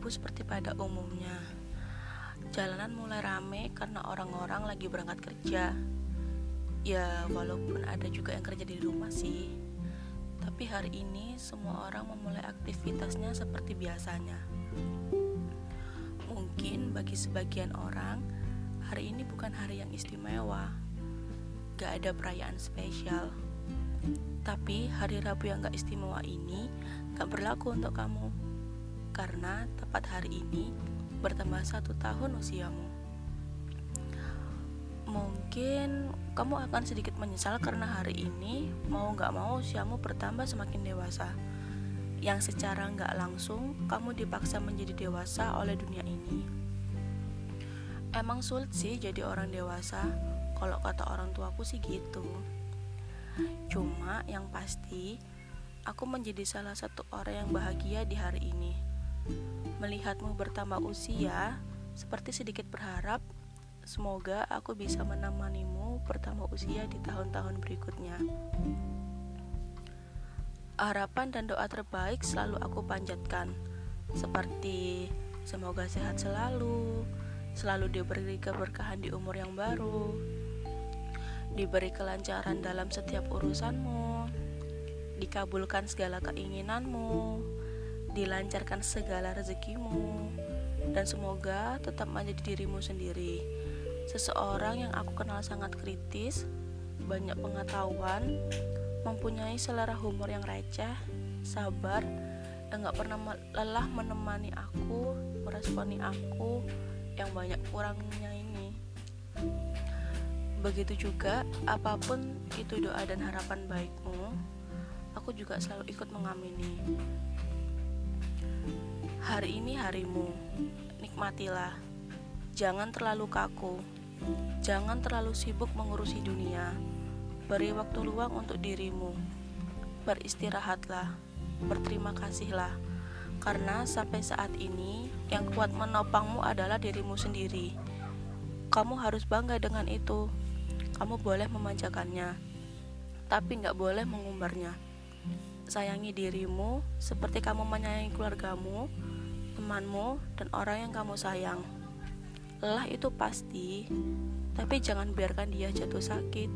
Rabu seperti pada umumnya. Jalanan mulai rame karena orang-orang lagi berangkat kerja. Ya, walaupun ada juga yang kerja di rumah sih. Tapi hari ini semua orang memulai aktivitasnya seperti biasanya. Mungkin bagi sebagian orang, hari ini bukan hari yang istimewa. Gak ada perayaan spesial. Tapi hari Rabu yang gak istimewa ini gak berlaku untuk kamu karena tepat hari ini bertambah satu tahun usiamu. Mungkin kamu akan sedikit menyesal karena hari ini mau gak mau usiamu bertambah semakin dewasa. Yang secara gak langsung kamu dipaksa menjadi dewasa oleh dunia ini. Emang sulit sih jadi orang dewasa, kalau kata orang tuaku sih gitu. Cuma yang pasti aku menjadi salah satu orang yang bahagia di hari ini. Melihatmu bertambah usia, seperti sedikit berharap, semoga aku bisa menemanimu bertambah usia di tahun-tahun berikutnya. Harapan dan doa terbaik selalu aku panjatkan, seperti semoga sehat selalu, selalu diberi keberkahan di umur yang baru, diberi kelancaran dalam setiap urusanmu, dikabulkan segala keinginanmu, dilancarkan segala rezekimu, dan semoga tetap menjadi dirimu sendiri. Seseorang yang aku kenal sangat kritis, banyak pengetahuan, mempunyai selera humor yang receh, sabar, dan gak pernah lelah menemani aku, meresponi aku yang banyak kurangnya ini. Begitu juga, apa pun itu doa dan harapan baikmu, aku juga selalu ikut mengamini. Hari ini harimu, nikmatilah. Jangan terlalu kaku, jangan terlalu sibuk mengurusi dunia. Beri waktu luang untuk dirimu. Beristirahatlah, berterima kasihlah, karena sampai saat ini yang kuat menopangmu adalah dirimu sendiri. Kamu harus bangga dengan itu. Kamu boleh memanjakannya, tapi nggak boleh mengumbarnya sayangi dirimu seperti kamu menyayangi keluargamu, temanmu, dan orang yang kamu sayang. Lelah itu pasti, tapi jangan biarkan dia jatuh sakit,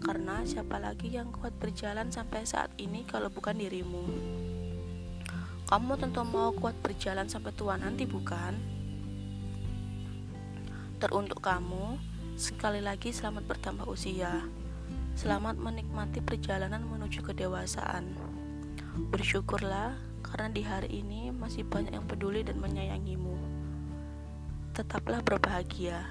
karena siapa lagi yang kuat berjalan sampai saat ini kalau bukan dirimu. Kamu tentu mau kuat berjalan sampai tua nanti, bukan? Teruntuk kamu, sekali lagi selamat bertambah usia. Selamat menikmati perjalanan menuju kedewasaan. Bersyukurlah karena di hari ini masih banyak yang peduli dan menyayangimu. Tetaplah berbahagia.